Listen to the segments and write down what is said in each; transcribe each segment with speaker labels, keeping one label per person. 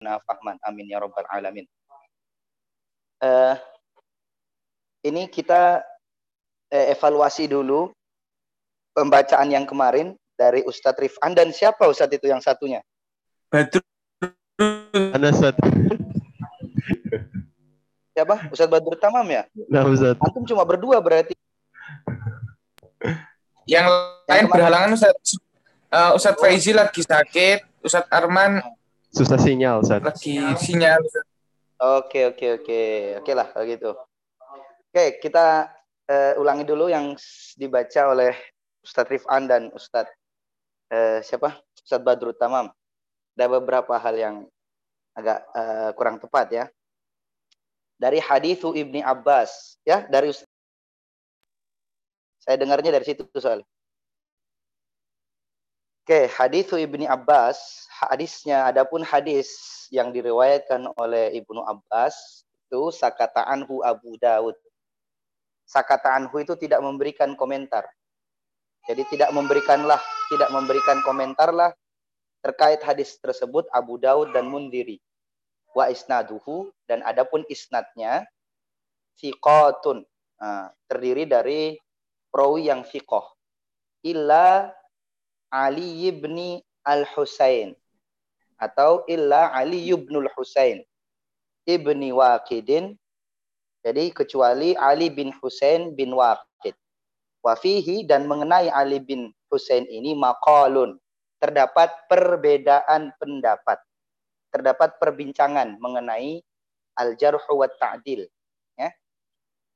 Speaker 1: fahman. Amin ya rabbal alamin. Uh, ini kita uh, evaluasi dulu pembacaan yang kemarin dari Ustadz Rifan dan siapa Ustadz itu yang satunya?
Speaker 2: Badrul.
Speaker 3: Anda Ustadz.
Speaker 1: Siapa? Ustadz Badrul Tamam ya?
Speaker 3: Nah Ustadz.
Speaker 1: Antum cuma berdua berarti.
Speaker 2: Yang lain berhalangan Ustadz. Uh, Ustadz Faizi lagi sakit, Ustadz Arman
Speaker 3: susah sinyal Ustadz.
Speaker 2: Lagi sinyal.
Speaker 1: Oke oke oke. Oke lah kalau gitu. Oke, kita uh, ulangi dulu yang dibaca oleh Ustadz Rifan dan Ustadz uh, siapa? Ustadz Badrul Tamam. Ada beberapa hal yang agak uh, kurang tepat ya. Dari hadithu Ibni Abbas ya, dari Ustadz. Saya dengarnya dari situ soal. Oke, hadithu Ibni Abbas, hadisnya adapun hadis yang diriwayatkan oleh Ibnu Abbas itu sakata anhu Abu Daud sakata anhu itu tidak memberikan komentar. Jadi tidak memberikanlah, tidak memberikan komentar lah terkait hadis tersebut Abu Daud dan Mundiri. Wa isnaduhu dan adapun isnadnya fiqatun. Nah, terdiri dari perawi yang fiqah. Illa Ali ibni al-Husain. Atau illa Ali ibnul Husain. Ibni Waqidin jadi kecuali Ali bin Husain bin Waqid. Wafihi dan mengenai Ali bin Husain ini maqalun. Terdapat perbedaan pendapat. Terdapat perbincangan mengenai al-jarhu wa ta'dil. Ya.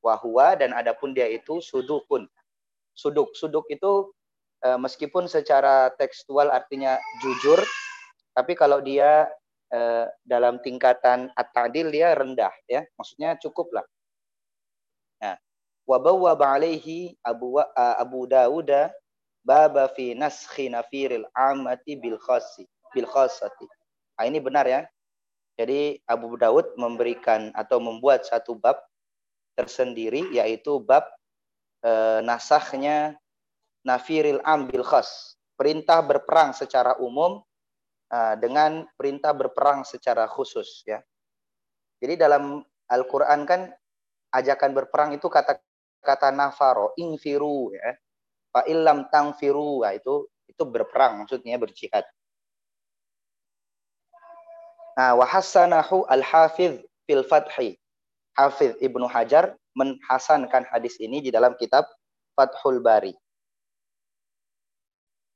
Speaker 1: Wahua dan adapun dia itu sudukun. Suduk. Suduk itu e, meskipun secara tekstual artinya jujur, tapi kalau dia e, dalam tingkatan at-ta'dil dia rendah ya. Maksudnya cukup lah wa bawwaba alaihi Abu Abu Dawud baba fi naskhi nafiril amati bil khasi bil khasati. Nah, ini benar ya. Jadi Abu Dawud memberikan atau membuat satu bab tersendiri yaitu bab e, nasahnya nafiril am bil khas. Perintah berperang secara umum uh, dengan perintah berperang secara khusus ya. Jadi dalam Al-Qur'an kan ajakan berperang itu kata kata nafaro infiru ya fa illam tangfiru ya, itu itu berperang maksudnya berjihad nah wa hasanahu al hafiz fil fathi hafiz ibnu hajar menhasankan hadis ini di dalam kitab fathul bari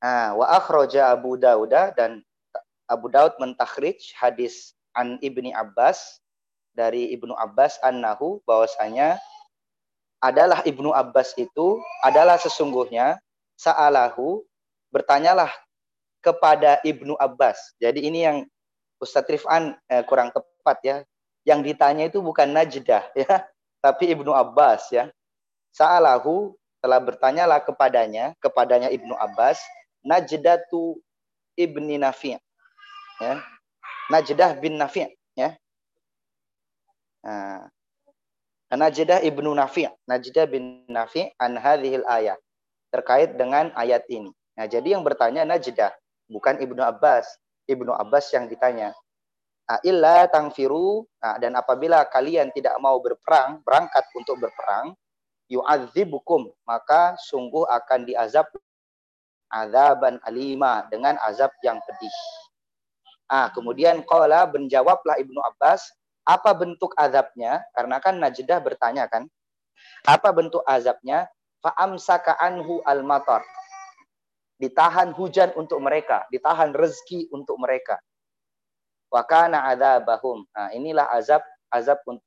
Speaker 1: nah wa akhraja abu dauda dan Abu Daud mentakhrij hadis an Ibni Abbas dari Ibnu Abbas annahu bahwasanya adalah Ibnu Abbas itu adalah sesungguhnya sa'alahu bertanyalah kepada Ibnu Abbas. Jadi ini yang Ustadz Rifan eh, kurang tepat ya. Yang ditanya itu bukan Najdah ya, tapi Ibnu Abbas ya. Sa'alahu telah bertanyalah kepadanya, kepadanya Ibnu Abbas, Najdatu Ibni Nafi' ya. Najdah bin Nafi' ya. Nah, Najdah ibnu Nafi' Najdah bin Nafi' an hadhil ayat terkait dengan ayat ini. Nah, jadi yang bertanya Najdah, bukan Ibnu Abbas. Ibnu Abbas yang ditanya. Illa tangfiru, nah, dan apabila kalian tidak mau berperang, berangkat untuk berperang, yu'adzibukum, maka sungguh akan diazab azaban alima dengan azab yang pedih. Ah, kemudian qala menjawablah Ibnu Abbas, apa bentuk azabnya? Karena kan Najdah bertanya kan, apa bentuk azabnya? Fa'amsaka anhu al-matar. Ditahan hujan untuk mereka, ditahan rezeki untuk mereka. Wa kana adzabahum. Nah, inilah azab azab untuk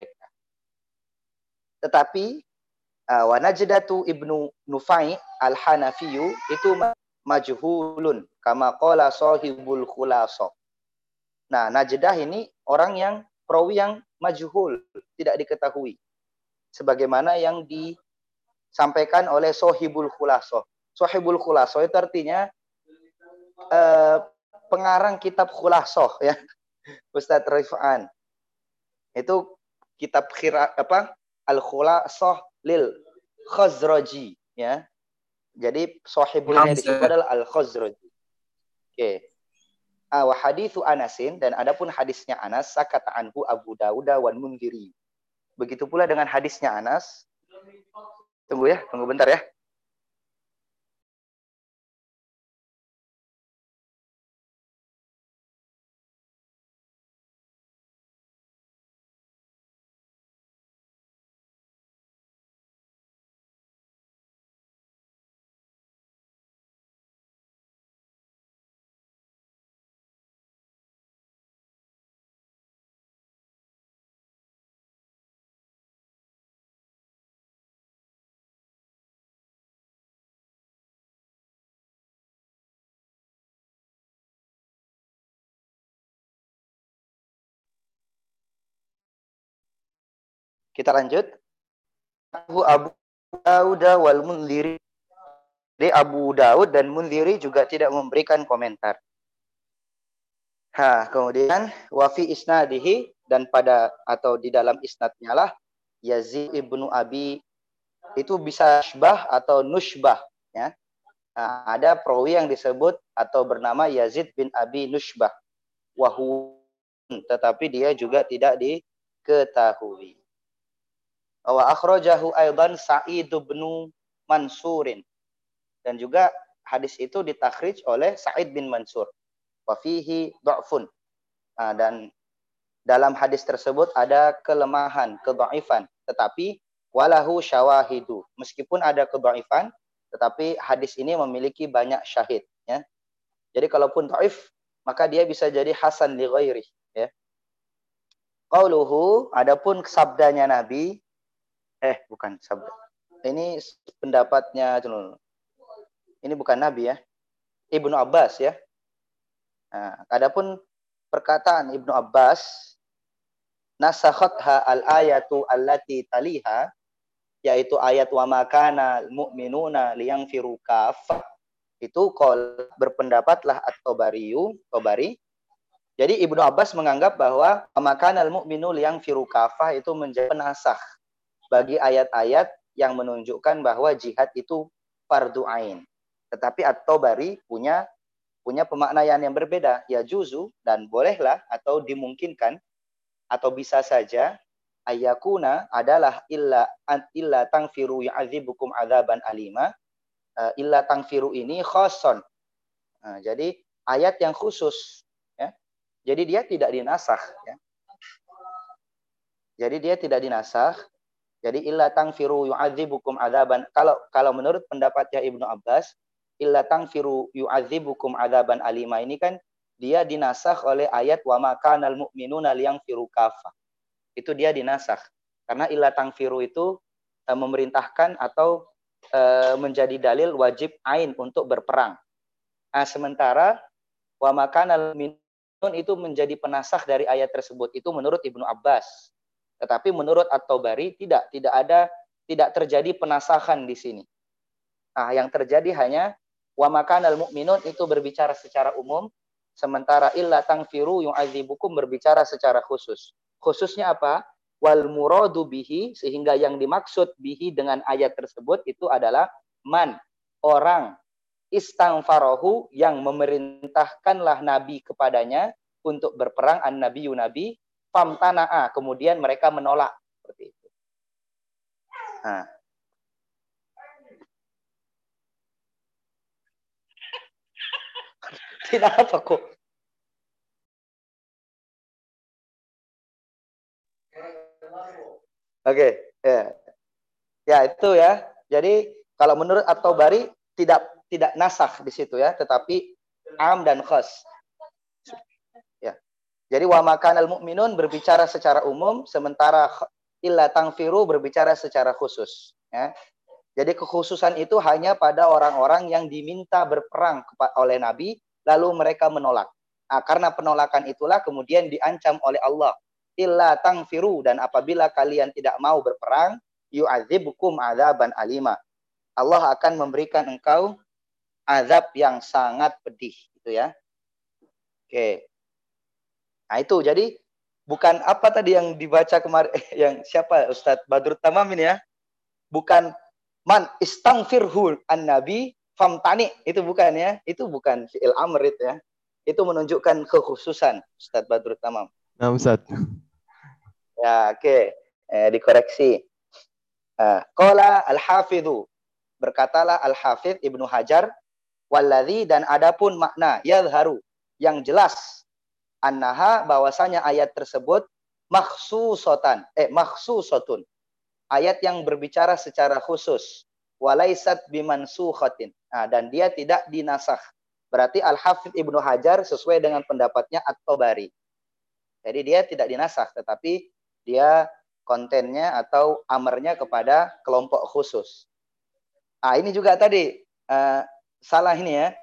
Speaker 1: mereka. Tetapi uh, wa najdatu ibnu Nufai al-Hanafiyu itu majhulun kama qala sahibul khulasa. Nah, Najdah ini orang yang perawi yang majhul, tidak diketahui. Sebagaimana yang disampaikan oleh Sohibul Khulasoh. Sohibul Khulasoh itu artinya eh, pengarang kitab Khulasoh ya. Ustadz Rifan. Itu kitab khira, apa? Al-Khulasoh lil Khazraji ya. Jadi Sohibulnya itu adalah Al-Khazraji. Oke. Okay. Ah, wa hadithu Anasin dan adapun hadisnya Anas sakata anhu Abu Dawud wan Mundhiri. Begitu pula dengan hadisnya Anas. Tunggu ya, tunggu bentar ya. Kita lanjut. Abu Abu Dawud wal Mundhiri. Jadi Abu Daud dan Mundhiri juga tidak memberikan komentar. Ha, kemudian wafi isnadihi dan pada atau di dalam isnadnya lah Yazid ibnu Abi itu bisa sybah atau nushbah ya. Nah, ada perawi yang disebut atau bernama Yazid bin Abi Nushbah. Wahu tetapi dia juga tidak diketahui. Wa akhrajahu aidan Sa'id bin Mansurin. Dan juga hadis itu ditakhrij oleh Sa'id bin Mansur. Wa fihi dha'fun. Nah, dan dalam hadis tersebut ada kelemahan, kedhaifan, tetapi walahu syawahidu. Meskipun ada kedhaifan, tetapi hadis ini memiliki banyak syahid, ya. Jadi kalaupun dhaif, maka dia bisa jadi hasan li ghairi, ya. Qauluhu adapun sabdanya Nabi eh bukan sabda. Ini pendapatnya ini bukan Nabi ya. Ibnu Abbas ya. Nah, adapun perkataan Ibnu Abbas nasakhatha al-ayatu allati taliha yaitu ayat wa makana mu'minuna liyanfiru kafah itu kol berpendapatlah at-Tabariyu, Tabari. Jadi Ibnu Abbas menganggap bahwa makanal mu'minu yang firu kafah itu menjadi penasah bagi ayat-ayat yang menunjukkan bahwa jihad itu fardu ain. Tetapi At-Tabari punya punya pemaknaan yang berbeda. Ya juzu dan bolehlah atau dimungkinkan atau bisa saja ayakuna adalah illa illa tangfiru ya'dzibukum adzaban alima. Uh, illa tangfiru ini khoson. Nah, jadi ayat yang khusus ya. Jadi dia tidak dinasah ya. Jadi dia tidak dinasah jadi illa tangfiru yu'adzibukum adzaban. Kalau kalau menurut pendapatnya Ibnu Abbas, illa tangfiru yu'adzibukum adzaban alima ini kan dia dinasah oleh ayat wa makanal mu'minuna firu kafa. Itu dia dinasah. Karena illa tangfiru itu e, memerintahkan atau e, menjadi dalil wajib ain untuk berperang. Nah, sementara wa makanal mu'minun itu menjadi penasah dari ayat tersebut. Itu menurut Ibnu Abbas. Tetapi menurut At-Tabari tidak tidak ada tidak terjadi penasahan di sini. Nah, yang terjadi hanya wa makanal mu'minun itu berbicara secara umum, sementara illa tangfiru yu'adzibukum berbicara secara khusus. Khususnya apa? Wal muradu bihi sehingga yang dimaksud bihi dengan ayat tersebut itu adalah man orang istangfarohu yang memerintahkanlah nabi kepadanya untuk berperang an nabi nabi famtana'a kemudian mereka menolak seperti itu. Nah. Tidak apa kok. Oke, okay, ya. Ya, itu ya. Jadi kalau menurut atau bari tidak tidak nasah di situ ya, tetapi am dan khas. Jadi wa makanal mu'minun berbicara secara umum sementara illa tangfiru berbicara secara khusus, ya. Jadi kekhususan itu hanya pada orang-orang yang diminta berperang oleh Nabi lalu mereka menolak. Nah, karena penolakan itulah kemudian diancam oleh Allah. Illa tangfiru dan apabila kalian tidak mau berperang, yu'adzibukum adzaban alima. Allah akan memberikan engkau azab yang sangat pedih gitu ya. Oke. Nah itu jadi bukan apa tadi yang dibaca kemarin yang siapa Ustadz Badrut Tamamin ya? Bukan man istangfirhu an nabi famtani itu bukan ya? Itu bukan fi'il amr itu ya. itu menunjukkan kekhususan Ustaz Badrut Tamam.
Speaker 3: Nah, Ustaz.
Speaker 1: Ya, oke. Okay. Eh, dikoreksi. Qala al-hafidhu. Berkatalah al-hafidh Ibnu Hajar. Walladhi dan adapun makna yadharu. Yang jelas. Annaha bahwasanya ayat tersebut makhsusotan. Eh, makhsusotun. Ayat yang berbicara secara khusus. Walaisat bimansukhatin. Nah, dan dia tidak dinasah. Berarti Al-Hafidh Ibnu Hajar sesuai dengan pendapatnya At-Tabari. Jadi dia tidak dinasah, tetapi dia kontennya atau amarnya kepada kelompok khusus. Ah ini juga tadi uh, salah ini ya,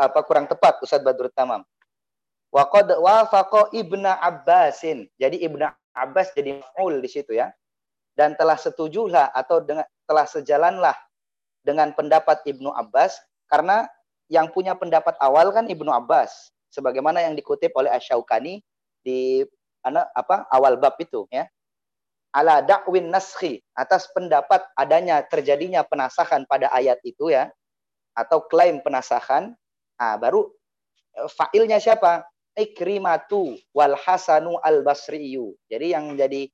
Speaker 1: apa kurang tepat Ustaz Badrut Tamam. Wa qad wafaqa Abbasin. Jadi Ibnu Abbas jadi maf'ul di situ ya. Dan telah setujulah atau dengan telah sejalanlah dengan pendapat Ibnu Abbas. Karena yang punya pendapat awal kan Ibnu Abbas. Sebagaimana yang dikutip oleh Asyaukani di apa awal bab itu ya. Ala dakwin naskhi atas pendapat adanya terjadinya penasahan pada ayat itu ya. Atau klaim penasahan. Nah, baru eh, fa'ilnya siapa ikrimatu wal hasanu al basriyu jadi yang menjadi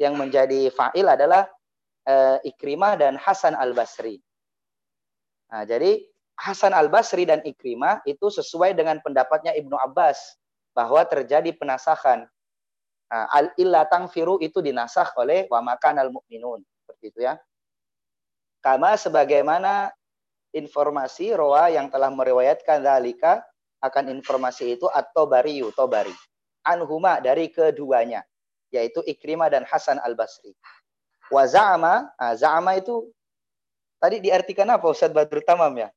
Speaker 1: yang menjadi fa'il adalah uh, ikrimah dan Hasan al Basri nah, jadi Hasan al Basri dan Ikrimah itu sesuai dengan pendapatnya Ibnu Abbas bahwa terjadi penasahan. Nah, al illa tangfiru itu dinasah oleh wa makan al mukminun seperti itu ya. Kama sebagaimana informasi roa yang telah meriwayatkan dalika akan informasi itu atau bariu tobari anhuma dari keduanya yaitu Ikrimah dan Hasan al Basri. Wa za'ama, nah, za'ama itu tadi diartikan apa Ustaz Badrul Tamam ya?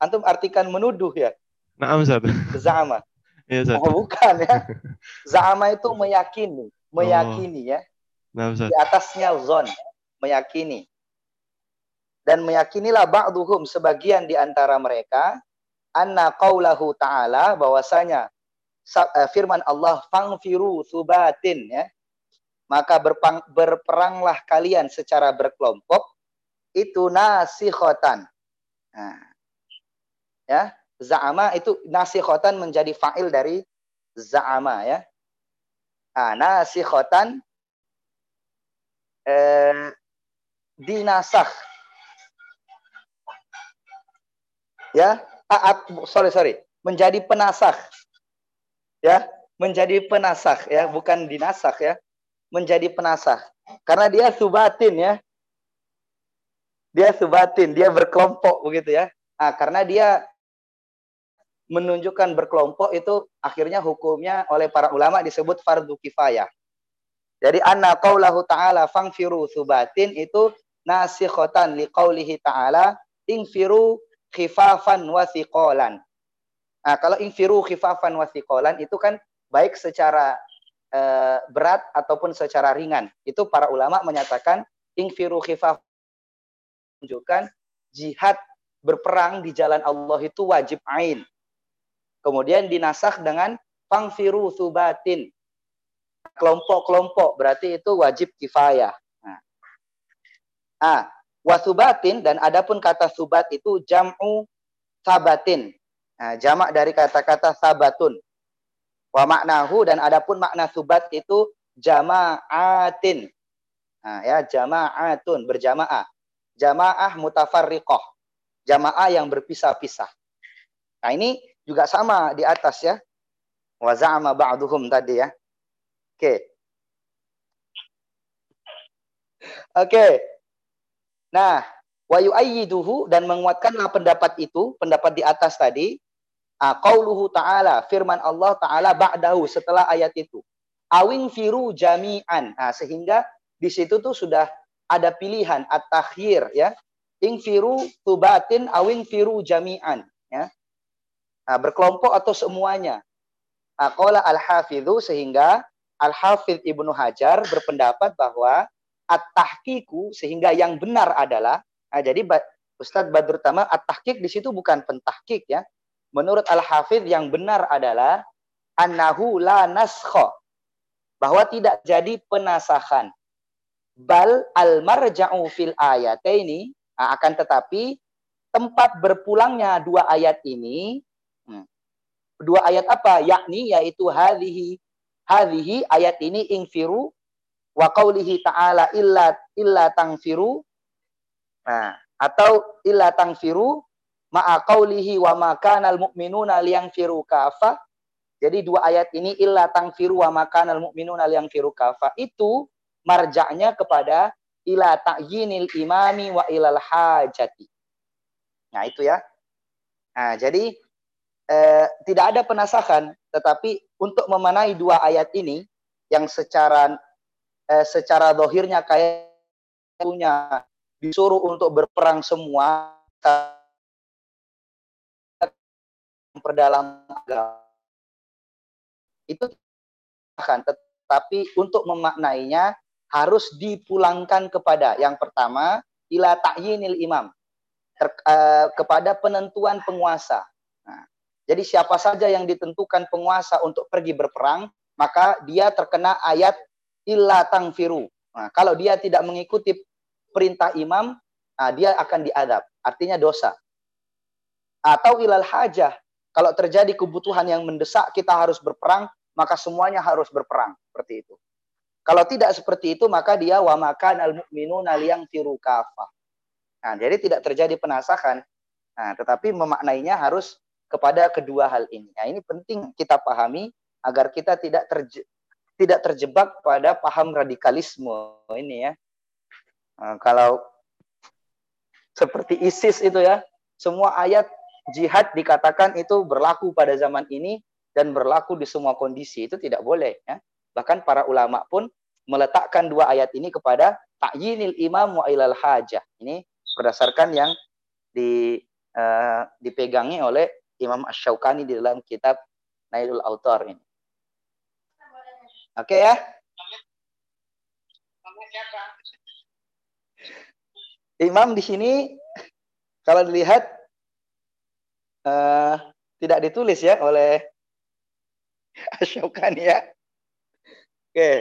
Speaker 1: Antum artikan menuduh ya?
Speaker 3: Nah, Ustaz.
Speaker 1: Za'ama.
Speaker 3: Iya, Ustaz.
Speaker 1: Oh, bukan ya. Za'ama itu meyakini, meyakini oh. ya.
Speaker 3: Nah, Ustaz.
Speaker 1: Di atasnya zon, meyakini. Dan meyakinilah ba'duhum sebagian di antara mereka anna qaulahu ta'ala bahwasanya eh, firman Allah fangfiru subatin ya. Maka berpang, berperanglah kalian secara berkelompok itu nasikhotan. Nah, ya za'ama itu nasikhotan menjadi fa'il dari za'ama ya. Nah, nasikhotan eh, dinasah. Ya, sorry sorry, menjadi penasah. Ya, menjadi penasah ya, bukan dinasah ya. Menjadi penasah. Karena dia subatin ya. Dia subatin, dia berkelompok begitu ya. Ah, karena dia menunjukkan berkelompok itu akhirnya hukumnya oleh para ulama disebut fardu kifayah. Jadi anna qaulahu ta'ala fangfiru subatin itu nasikhotan liqaulihi ta'ala ingfiru khifafan wa thiqalan. Nah, kalau ingfiru khifafan wa thiqalan itu kan baik secara e, berat ataupun secara ringan. Itu para ulama menyatakan ingfiru khifaf menunjukkan jihad berperang di jalan Allah itu wajib ain. Kemudian dinasah dengan fangfiru subatin. Kelompok-kelompok berarti itu wajib kifayah. Nah. Wasubatin dan adapun kata subat itu jam'u sabatin. Nah, jamak dari kata-kata sabatun. Wa maknahu dan adapun makna subat itu jama'atin. Nah, ya jama'atun berjamaah. Jamaah mutafarriqah. Jamaah yang berpisah-pisah. Nah, ini juga sama di atas ya. Wa za'ama ba'duhum tadi ya. Oke. Okay. Oke. Okay. Nah, wa yu'ayyiduhu dan menguatkanlah pendapat itu, pendapat di atas tadi, ah, qauluhu ta'ala, firman Allah ta'ala ba'dahu setelah ayat itu. Awing firu jami'an. Nah, sehingga di situ tuh sudah ada pilihan at-takhir ya. Ingfiru tubatin awing firu jami'an ya. Nah, berkelompok atau semuanya. Aqala al-hafidhu sehingga Al-Hafidh Ibnu Hajar berpendapat bahwa at-tahqiqu sehingga yang benar adalah nah, jadi Ustadz Badrut Tamam at-tahqiq di situ bukan pentahqiq ya. Menurut Al-Hafidh yang benar adalah annahu la naskha bahwa tidak jadi penasahan. Bal al-marja'u fil ayat ini nah, akan tetapi tempat berpulangnya dua ayat ini Dua ayat apa? Yakni yaitu hadhihi hadhihi ayat ini ingfiru wa qaulihi ta'ala illa illa tangfiru. Nah, atau illa tangfiru ma'a qaulihi wa ma kanal mu'minuna liyangfiru kafa. Jadi dua ayat ini illa tangfiru wa ma kanal mu'minuna liyangfiru kafa itu marja'nya kepada ila ta'yinil imami wa ilal hajati. Nah, itu ya. Nah, jadi eh, tidak ada penasahan, tetapi untuk memanai dua ayat ini yang secara eh, secara dohirnya kayak punya disuruh untuk berperang semua perdalam agama. Itu akan tetapi untuk memaknainya harus dipulangkan kepada yang pertama ila ta'yinil imam ter, uh, kepada penentuan penguasa. Jadi siapa saja yang ditentukan penguasa untuk pergi berperang, maka dia terkena ayat illa tangfiru. Nah, kalau dia tidak mengikuti perintah imam, nah, dia akan diadab. Artinya dosa. Atau ilal hajah. Kalau terjadi kebutuhan yang mendesak kita harus berperang, maka semuanya harus berperang. Seperti itu. Kalau tidak seperti itu, maka dia wa makan al mu'minuna firu kafah. Nah, jadi tidak terjadi penasakan. Nah, tetapi memaknainya harus kepada kedua hal ini. Nah, ini penting kita pahami agar kita tidak tidak terjebak pada paham radikalisme ini ya. Nah, kalau seperti ISIS itu ya, semua ayat jihad dikatakan itu berlaku pada zaman ini dan berlaku di semua kondisi itu tidak boleh ya. Bahkan para ulama pun meletakkan dua ayat ini kepada ta'yinil imam wa ilal hajah. Ini berdasarkan yang di, uh, dipegangi oleh Imam Ash-Shawqani di dalam kitab Nailul Autor ini. Oke ya? Imam di sini kalau dilihat uh, tidak ditulis ya oleh Asyokani ya. Oke. Okay.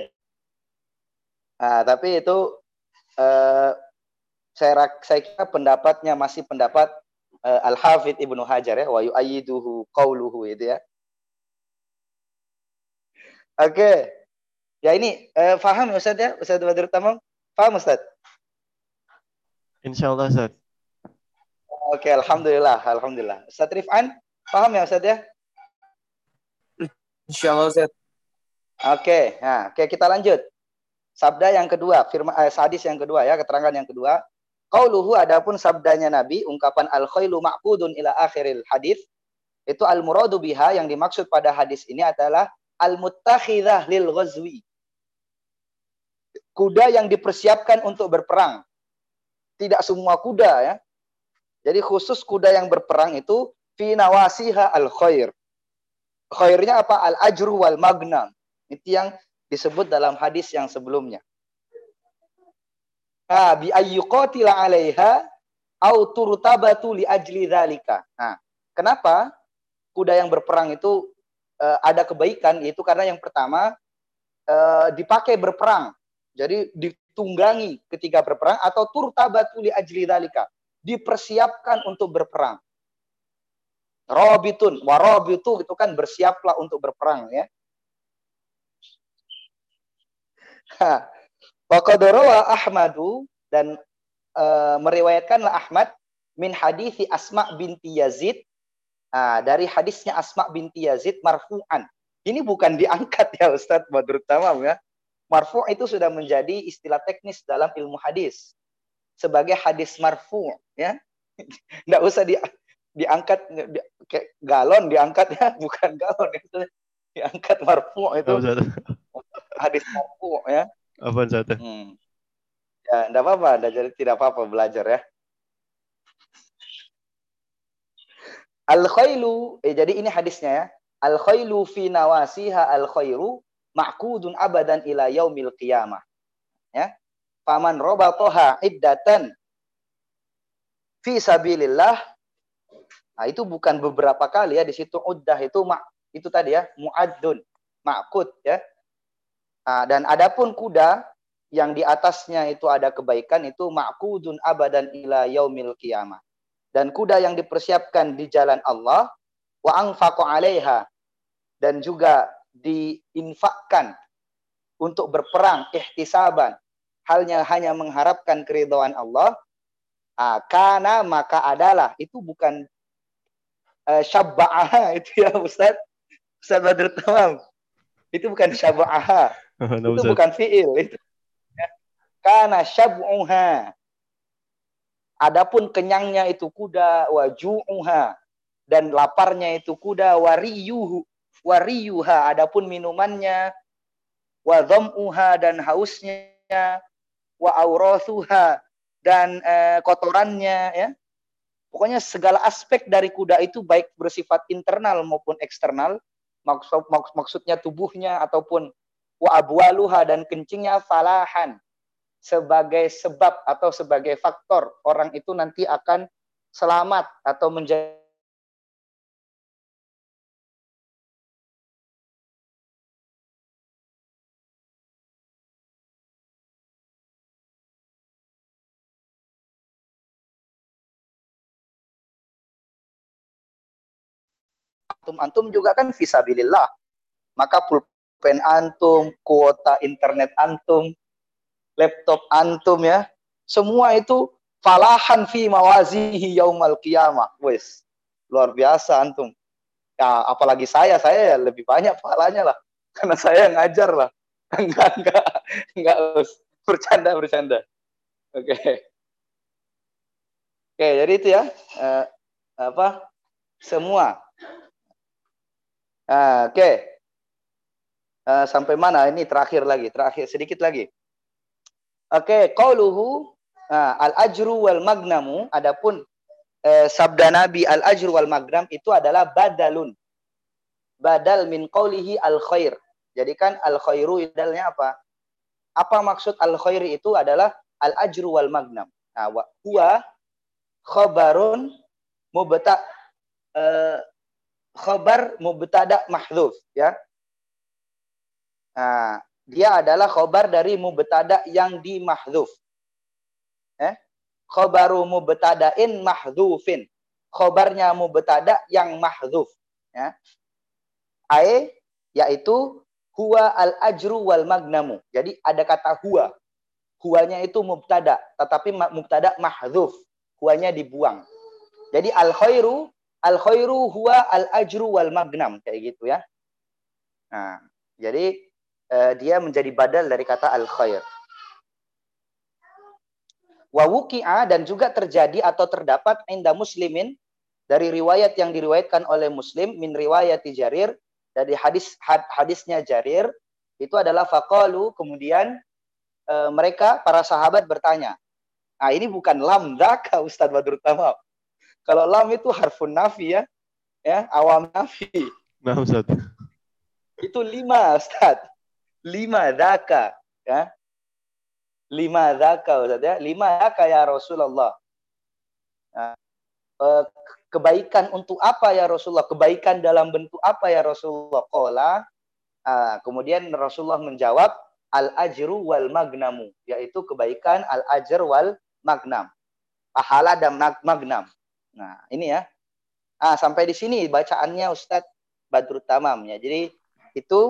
Speaker 1: Nah, tapi itu uh, saya saya kira pendapatnya masih pendapat uh, Al-Hafidh Ibnu Hajar ya wa yu'ayyiduhu qawluhu itu ya. Oke. Okay. Ya ini uh, faham ya Ustaz ya? Ustaz Badrul Tamam? Faham Ustaz?
Speaker 3: Insyaallah Ustaz.
Speaker 1: Oke, okay, alhamdulillah, alhamdulillah. Ustaz Rifan, paham ya Ustaz ya?
Speaker 2: Insyaallah Ustaz.
Speaker 1: Oke, okay. nah, oke okay, kita lanjut. Sabda yang kedua, firman eh, hadis yang kedua ya, keterangan yang kedua. Qauluhu adapun sabdanya Nabi, ungkapan al khailu ma'qudun ila akhiril hadis, itu al muradu biha yang dimaksud pada hadis ini adalah al muttakhidah lil ghazwi. Kuda yang dipersiapkan untuk berperang. Tidak semua kuda ya. Jadi khusus kuda yang berperang itu fi nawasiha al khair. Khairnya apa? Al ajru wal magnam. Itu yang disebut dalam hadis yang sebelumnya. Ha, bi ayyuqatila 'alaiha au turtabatu li ajli dzalika. Nah, kenapa kuda yang berperang itu uh, ada kebaikan itu karena yang pertama uh, dipakai berperang. Jadi ditunggangi ketika berperang atau turtabatu li ajli dzalika. Dipersiapkan untuk berperang. Robitun, warobitu itu kan bersiaplah untuk berperang ya. Waqadarawa Ahmadu dan e, meriwayatkanlah Ahmad min hadisi Asma binti Yazid nah, dari hadisnya Asma binti Yazid marfu'an. Ini bukan diangkat ya Ustadz Badrut Tamam ya. Marfu' itu sudah menjadi istilah teknis dalam ilmu hadis. Sebagai hadis marfu' ya. Enggak usah di, diangkat di, kayak galon diangkat ya, bukan galon itu diangkat marfu' itu. Hadis marfu' ya.
Speaker 3: Apa Ustaz?
Speaker 1: Hmm. Ya, enggak apa-apa, enggak tidak apa-apa belajar ya. Al khailu, eh jadi ini hadisnya ya. Al khailu fi nawasiha al khairu ma'kudun abadan ila yaumil qiyamah. Ya. Faman robatoha iddatan fi sabilillah. Nah, itu bukan beberapa kali ya di situ uddah itu mak itu tadi ya muaddun ma'kud ya Nah, dan adapun kuda yang di atasnya itu ada kebaikan itu ma'kudun abadan ila yaumil qiyamah. Dan kuda yang dipersiapkan di jalan Allah wa anfaqa 'alaiha dan juga diinfakkan untuk berperang ihtisaban. Halnya hanya mengharapkan keridhaan Allah ah, karena maka adalah. Itu bukan uh, syabba'ah itu ya Ustaz. Ustaz Badrul Tamam. Itu bukan syab'aha
Speaker 3: Nah,
Speaker 1: itu
Speaker 3: Ustaz.
Speaker 1: bukan fiil itu. Ya. karena syab'uha. Adapun kenyangnya itu kuda wa ju'uha. Dan laparnya itu kuda wariyuhu wariyuha adapun minumannya. Wa dham'uha dan hausnya. Wa aurathuha dan eh, kotorannya ya. Pokoknya segala aspek dari kuda itu baik bersifat internal maupun eksternal. Maksud maks- maksudnya tubuhnya ataupun wa abwaluha dan kencingnya falahan. Sebagai sebab atau sebagai faktor orang itu nanti akan selamat atau menjadi antum-antum juga kan visabilillah. Maka pulpen antum, kuota internet antum, laptop antum ya, semua itu falahan fi mawazihi yaumal qiyamah. Wes, luar biasa antum. Ya, apalagi saya, saya ya lebih banyak pahalanya lah. Karena saya ngajar lah. Enggak, enggak, enggak, bercanda, bercanda. Oke. Oke, jadi itu ya. Eh, apa? Semua Ah, Oke. Ah, sampai mana? Ini terakhir lagi, terakhir sedikit lagi. Oke, qauluhu ah, al ajru wal magnamu adapun eh, sabda Nabi al ajru wal magnam itu adalah badalun. Badal min qaulihi al khair. Jadi kan al khairu idalnya apa? Apa maksud al khairi itu adalah al ajru wal magnam. Nah, wa huwa khabarun mubta eh, khabar mubtada mahdhuf ya. Nah, dia adalah khabar dari mubtada yang dimahdhuf. Eh? Khabaru mubtada'in mahdhufin. Khabarnya mubtada yang mahdhuf ya. Ai yaitu huwa al ajru wal magnamu. Jadi ada kata huwa. Huwanya itu mubtada, tetapi mubtada mahdhuf. Huwanya dibuang. Jadi al khairu al khairu huwa al ajru wal magnam kayak gitu ya. Nah, jadi eh, dia menjadi badal dari kata al khair. Wa wuqi'a dan juga terjadi atau terdapat inda muslimin dari riwayat yang diriwayatkan oleh Muslim min riwayat Jarir dari hadis had- hadisnya Jarir itu adalah faqalu kemudian eh, mereka para sahabat bertanya. Nah, ini bukan lam dzaka Ustaz Badrul Tamam. Kalau lam itu harfun nafi ya. Ya, awam nafi.
Speaker 3: Nah, Ustaz.
Speaker 1: Itu lima, Ustaz. Lima dzaka, ya. Lima dzaka, Ustaz ya. Lima dzaka ya Rasulullah. Nah, kebaikan untuk apa ya Rasulullah? Kebaikan dalam bentuk apa ya Rasulullah? Qala. Ah, kemudian Rasulullah menjawab al ajru wal magnamu, yaitu kebaikan al ajr wal magnam. Pahala dan mag- magnam. Nah, ini ya. Ah, sampai di sini bacaannya Ustadz Badrut Tamam ya. Jadi itu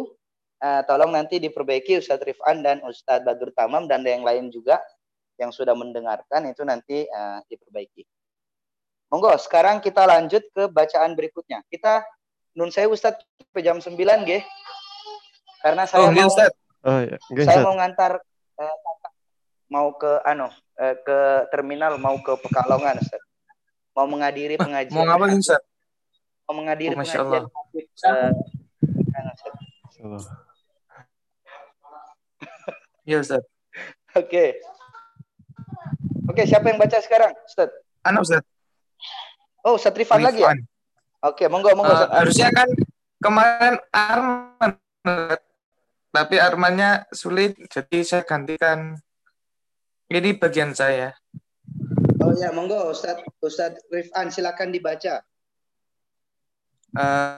Speaker 1: eh, tolong nanti diperbaiki Ustadz Rifan dan Ustadz Badrut Tamam dan yang lain juga yang sudah mendengarkan itu nanti eh, diperbaiki. Monggo, sekarang kita lanjut ke bacaan berikutnya. Kita nun saya Ustadz sampai jam 9 nggih. Karena saya
Speaker 2: Oh, nggih,
Speaker 1: mau
Speaker 2: Ustaz.
Speaker 3: Oh, ya. Oke,
Speaker 1: saya
Speaker 3: Ustaz.
Speaker 1: mau ngantar eh, mau ke ano eh, ke terminal mau ke Pekalongan Ustaz. Mau menghadiri pengajian.
Speaker 2: Mau ngapain, Ustaz?
Speaker 1: Mau menghadiri
Speaker 2: Oh, Masya
Speaker 1: pengajian. eh, Ustaz.
Speaker 3: Allah.
Speaker 2: Iya, Ustaz.
Speaker 1: Oke. Oke, siapa yang baca sekarang? Ustaz.
Speaker 2: Anu, Ustaz.
Speaker 1: Oh, Ustaz Rifan lagi ya? Oke, monggo monggo
Speaker 2: Eh,
Speaker 1: Ustaz.
Speaker 2: harusnya kan kemarin Arman. Tapi Armannya sulit, jadi saya gantikan. Ini bagian saya.
Speaker 1: Ya, monggo Ustaz Ustaz Rifan silakan dibaca.
Speaker 2: Eh,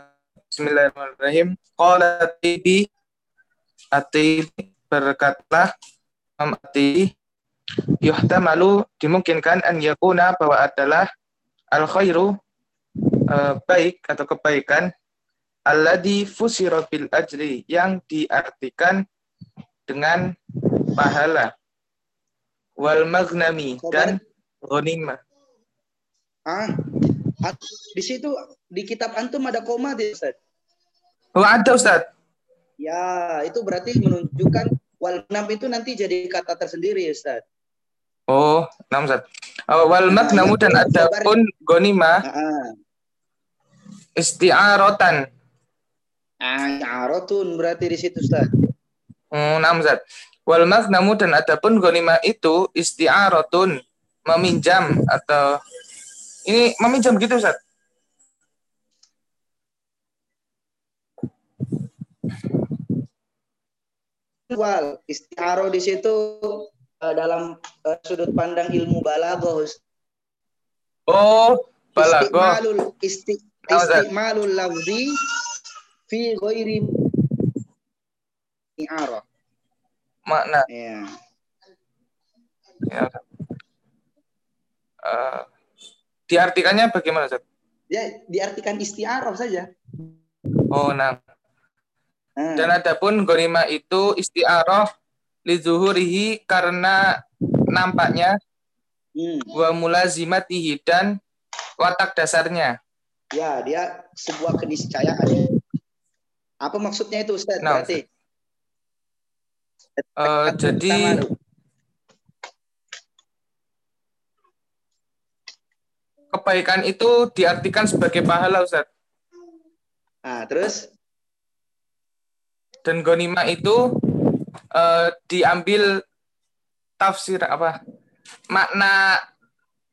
Speaker 2: Bismillahirrahmanirrahim. Qala Tibi Atibi berkatalah Imam Atibi yuhtamalu dimungkinkan an yakuna bahwa adalah al khairu eh, baik atau kebaikan alladhi fusira bil ajri yang diartikan dengan pahala wal maghnami dan ghanimah.
Speaker 1: Ah, di situ di kitab antum ada koma di Ustaz.
Speaker 2: Oh, ada Ustaz.
Speaker 1: Ya, itu berarti menunjukkan wal enam itu nanti jadi kata tersendiri Ustaz.
Speaker 2: Oh, enam Ustaz. Oh, wal magnamu dan ada pun ghanimah
Speaker 1: Ah,
Speaker 2: isti'aratan.
Speaker 1: ah, arotun berarti di situ Ustaz.
Speaker 2: Hmm, enam Ustaz. Wal magnamu dan ada pun ghanimah itu isti'aratun meminjam atau ini meminjam gitu Ustaz.
Speaker 1: Wal istiaro di situ eh, dalam eh, sudut pandang ilmu Ustaz.
Speaker 2: Oh, balaghah.
Speaker 1: Istimalul isti, istimalul lafzi fi ghairi istiaro.
Speaker 2: Makna.
Speaker 1: Ya.
Speaker 2: Ya. Eh, diartikannya bagaimana Ustaz?
Speaker 1: Ya, diartikan istiaroh saja.
Speaker 2: Oh, nah.
Speaker 1: Ah.
Speaker 2: Dan adapun ghanimah itu isti'arah li zuhurihi karena nampaknya
Speaker 1: Hmm.
Speaker 2: wa mulazimatihi dan watak dasarnya.
Speaker 1: Ya, dia sebuah keniscayaan. Apa maksudnya itu Ustaz?
Speaker 2: Nah,
Speaker 1: Berarti
Speaker 2: Eh,
Speaker 1: Kata
Speaker 2: jadi kebaikan itu diartikan sebagai pahala Ustaz.
Speaker 1: Nah, terus
Speaker 2: Dan ghanimah itu eh, diambil tafsir apa? Makna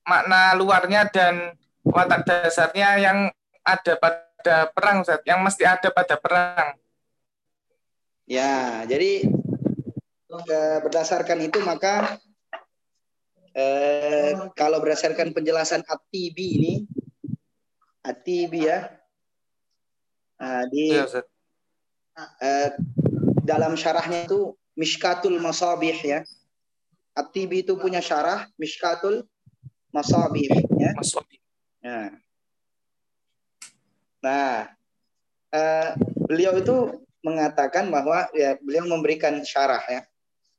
Speaker 2: makna luarnya dan watak dasarnya yang ada pada perang Ustaz, yang mesti ada pada perang.
Speaker 1: ya, jadi eh, berdasarkan itu maka eh, kalau berdasarkan penjelasan At-Tibi ini At-Tibi ya nah, di
Speaker 2: Ustaz.
Speaker 1: eh, dalam syarahnya itu Mishkatul Masabih ya. At-Tibi itu punya syarah Mishkatul Masabih ya.
Speaker 2: Masuk.
Speaker 1: Nah, nah eh, beliau itu mengatakan bahwa ya beliau memberikan syarah ya.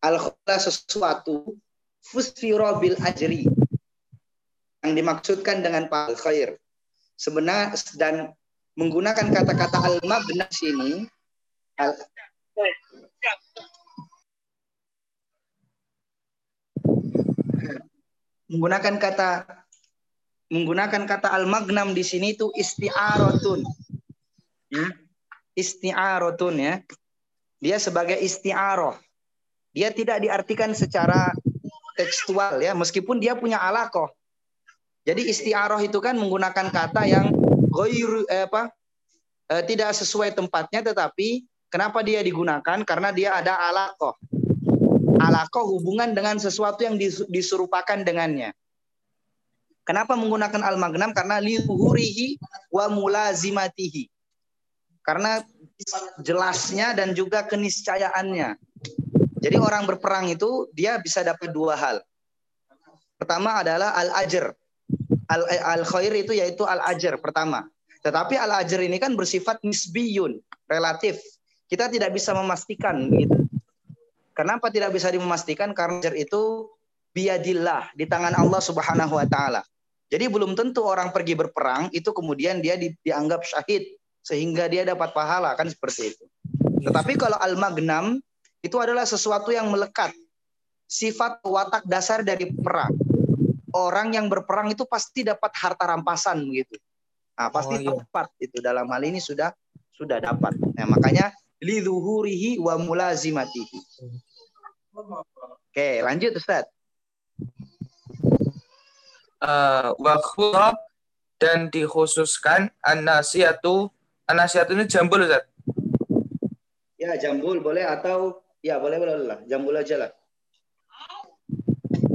Speaker 1: Al sesuatu fusfiro bil ajri yang dimaksudkan dengan pal khair. Sebenar dan menggunakan kata-kata al magna sini al menggunakan kata menggunakan kata al magnam di sini itu isti'aratun. Ya. Isti'aratun ya. Dia sebagai isti'aroh. Dia tidak diartikan secara tekstual ya, meskipun dia punya alakoh. Jadi isti'aroh itu kan menggunakan kata yang goiru, eh, apa, eh, tidak sesuai tempatnya, tetapi kenapa dia digunakan? Karena dia ada alakoh. Alakoh hubungan dengan sesuatu yang dis- diserupakan dengannya. Kenapa menggunakan al-magnam? Karena lihuhurihi wa mulazimatihi. Karena jelasnya dan juga keniscayaannya. Jadi orang berperang itu dia bisa dapat dua hal. Pertama adalah al-ajr. Al- Al-khair itu yaitu al-ajr pertama. Tetapi al-ajr ini kan bersifat nisbiyun, relatif. Kita tidak bisa memastikan gitu. Kenapa tidak bisa dimemastikan? Karena ajr itu biadillah, di tangan Allah Subhanahu wa taala. Jadi belum tentu orang pergi berperang itu kemudian dia di- dianggap syahid sehingga dia dapat pahala kan seperti itu. Tetapi kalau al-magnam itu adalah sesuatu yang melekat. Sifat watak dasar dari perang. Orang yang berperang itu pasti dapat harta rampasan begitu. Nah, pasti
Speaker 2: Oh, iya.
Speaker 1: dapat itu dalam hal ini sudah sudah dapat. Nah, makanya lidhuhurihi wa mulazimatihi. Oke, lanjut Ustaz.
Speaker 2: Eh, wa khura dan dikhususkan an-nasiatu an-nasiatu ini jambul Ustaz.
Speaker 1: Ya, jambul boleh atau ya boleh boleh lah. Jambul aja lah.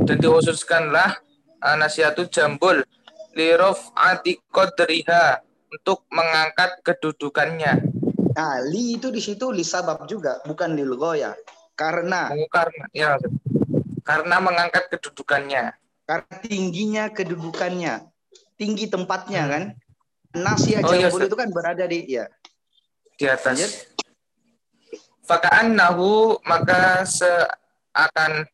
Speaker 2: dan dikhususkanlah uh, nasiatu jambul lirof qadriha untuk mengangkat kedudukannya
Speaker 1: Nah, li itu di situ li sabab juga, bukan lil goya. Karena
Speaker 2: karena ya karena mengangkat kedudukannya
Speaker 1: karena tingginya kedudukannya, tinggi tempatnya
Speaker 2: Hmm.
Speaker 1: kan. Nasia
Speaker 2: Oh, iya,
Speaker 1: jambul
Speaker 2: Ustaz.
Speaker 1: itu kan berada di ya.
Speaker 2: di atas.
Speaker 1: Lanjut.
Speaker 2: Faka'annahu maka seakan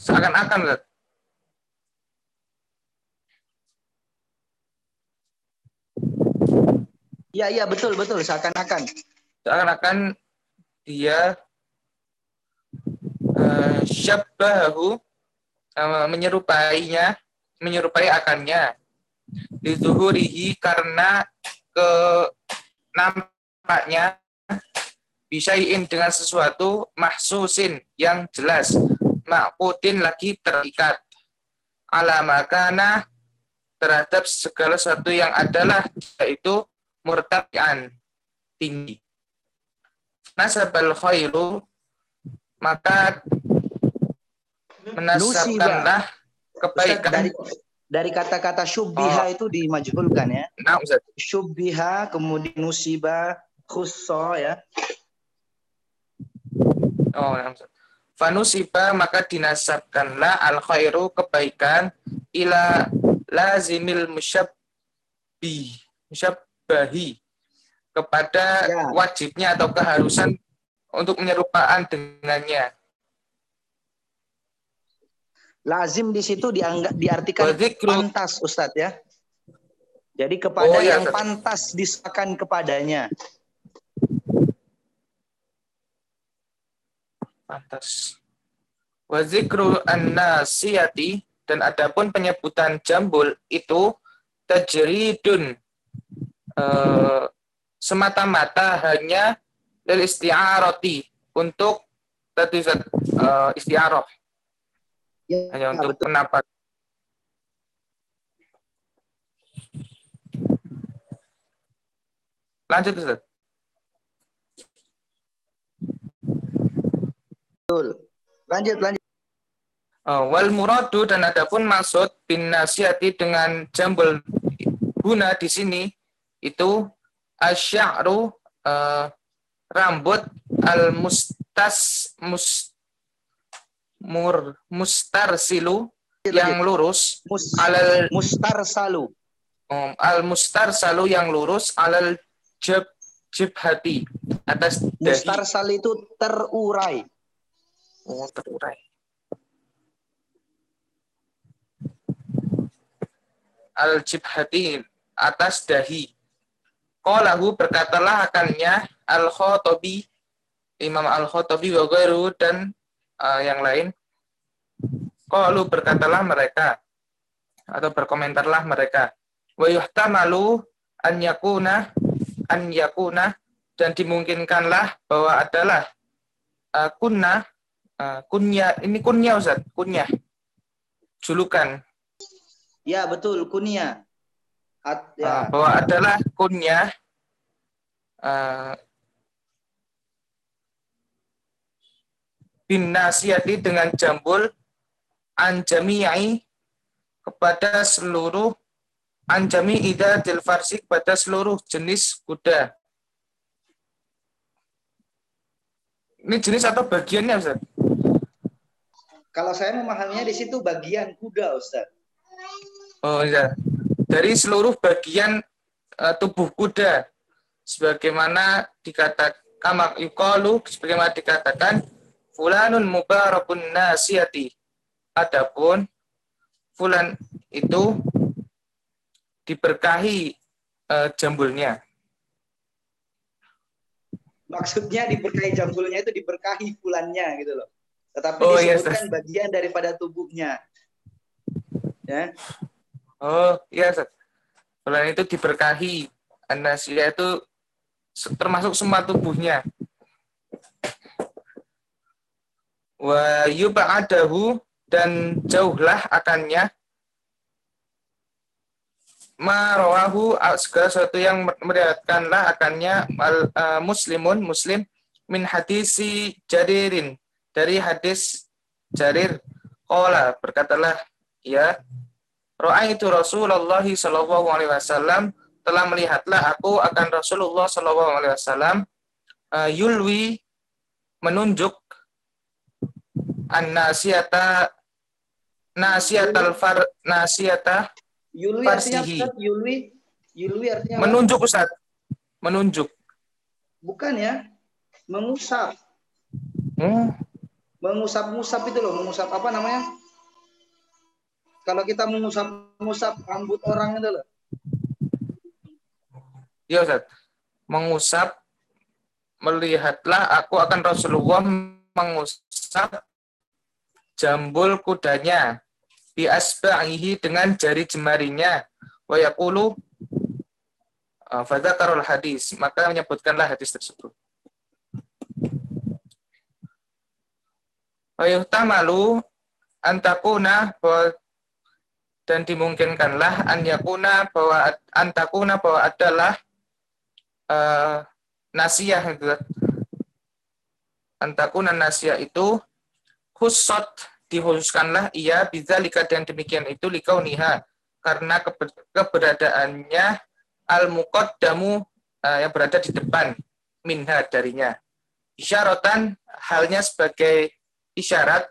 Speaker 2: seakan-akan Ustaz.
Speaker 1: Iya iya betul betul seakan-akan.
Speaker 2: seakan-akan dia uh, syabbahu uh, menyerupainya menyerupai akannya dizuhurihi karena ke nampaknya bisain dengan sesuatu mahsusin yang jelas. Makutin lagi terikat. Ala makana terhadap segala sesuatu yang adalah yaitu murtafian tinggi. Nasabal khairu maka menasabkanlah
Speaker 1: Ustaz,
Speaker 2: kebaikan.
Speaker 1: dari dari kata-kata syubbiha
Speaker 2: Oh.
Speaker 1: itu dimajhulkan ya.
Speaker 2: nah Ustaz.
Speaker 1: Syubbiha kemudian nusiba khusso ya.
Speaker 2: oh nah, Ustaz. fanusiba maka dinasabkanlah al khairu kebaikan ila lazimil musyabbi musyabbahi kepada
Speaker 1: Ya.
Speaker 2: wajibnya atau keharusan untuk menyerupaan dengannya
Speaker 1: Lazim di situ dianggap diartikan pantas Ustadz ya. Jadi kepada
Speaker 2: Oh, iya,
Speaker 1: yang
Speaker 2: Ustaz.
Speaker 1: pantas disahkan kepadanya.
Speaker 2: Pantas. Wa zikru an-nasiyati dan adapun penyebutan jambul itu tajridun eh, semata-mata hanya lil isti'arati untuk tadi Ustaz, eh, isti'arah
Speaker 1: Ya,
Speaker 2: hanya untuk
Speaker 1: betul.
Speaker 2: pendapat. Lanjut Ustaz.
Speaker 1: Lanjut lanjut.
Speaker 2: Oh, wal muradu dan adapun maksud bin nasihati dengan jambul guna di sini itu asy'aru eh, rambut al mustas mus mur mustarsilu yang lurus
Speaker 1: Mus,
Speaker 2: alal
Speaker 1: mustarsalu.
Speaker 2: um, al mustarsalu yang lurus alal jib jibhati atas dahi
Speaker 1: Mustarsal itu terurai.
Speaker 2: oh, terurai al jibhati atas dahi Qalahu berkatalah akannya al khotobi Imam al khotobi wa dan uh, yang lain Qalu berkatalah mereka atau berkomentarlah mereka wa yuhtamalu an yakuna an yakuna dan dimungkinkanlah bahwa adalah uh, kunna uh, kunya ini kunya Ustaz kunya julukan
Speaker 1: Ya betul kunia. At,
Speaker 2: uh,
Speaker 1: ya.
Speaker 2: bahwa adalah kunya uh, bin nasiyati dengan jambul anjami'i kepada seluruh anjami ida farsik pada seluruh jenis kuda. Ini jenis atau bagiannya Ustaz?
Speaker 1: Kalau saya memahaminya di situ bagian kuda Ustaz.
Speaker 2: Oh iya. Dari seluruh bagian eh, tubuh kuda sebagaimana dikatakan kama yuqalu sebagaimana dikatakan fulanun mubarakun nasiyati. Adapun fulan itu diberkahi eh, jambulnya.
Speaker 1: Maksudnya diberkahi jambulnya itu diberkahi bulannya gitu loh. Tetapi
Speaker 2: Oh, iya,
Speaker 1: disebutkan bagian daripada tubuhnya. Ya.
Speaker 2: Oh, iya Ustaz. Fulan itu diberkahi. Nasiyah itu termasuk semua tubuhnya. Wa yub'adahu dan jauhlah akannya. Marawahu segala sesuatu yang meriwayatkanlah akannya al- eh, muslimun muslim min hadisi jaririn dari hadis jarir. Qala berkatalah ya itu Rasulullah Shallallahu Alaihi Wasallam telah melihatlah aku akan Rasulullah Shallallahu Alaihi Wasallam eh, yulwi menunjuk an-nasiyata nasiatal far nasiata
Speaker 1: Yulwi artinya. Ustaz, Yulwi. Yulwi artinya apa?
Speaker 2: menunjuk Ustaz. Menunjuk.
Speaker 1: Bukan ya. Mengusap.
Speaker 2: Hmm.
Speaker 1: Mengusap-ngusap itu loh, mengusap apa namanya? Kalau kita mengusap-ngusap rambut orang itu loh.
Speaker 2: Ya Ustaz. Mengusap melihatlah aku akan Rasulullah mengusap jambul kudanya bi asba'ihi dengan jari jemarinya. Wa yaqulu uh, fadzakarul hadis. Maka menyebutkanlah hadis tersebut. Wa yuhtamalu antakuna dan dimungkinkanlah an yakuna bahwa antakuna bahwa adalah uh, nasiyah gitu. Antakuna nasiyah itu khusot dikhususkanlah ia bisa lika dan demikian itu likau niha karena keber- keberadaannya al muqaddamu uh, yang berada di depan minha darinya. Isyaratan halnya sebagai isyarat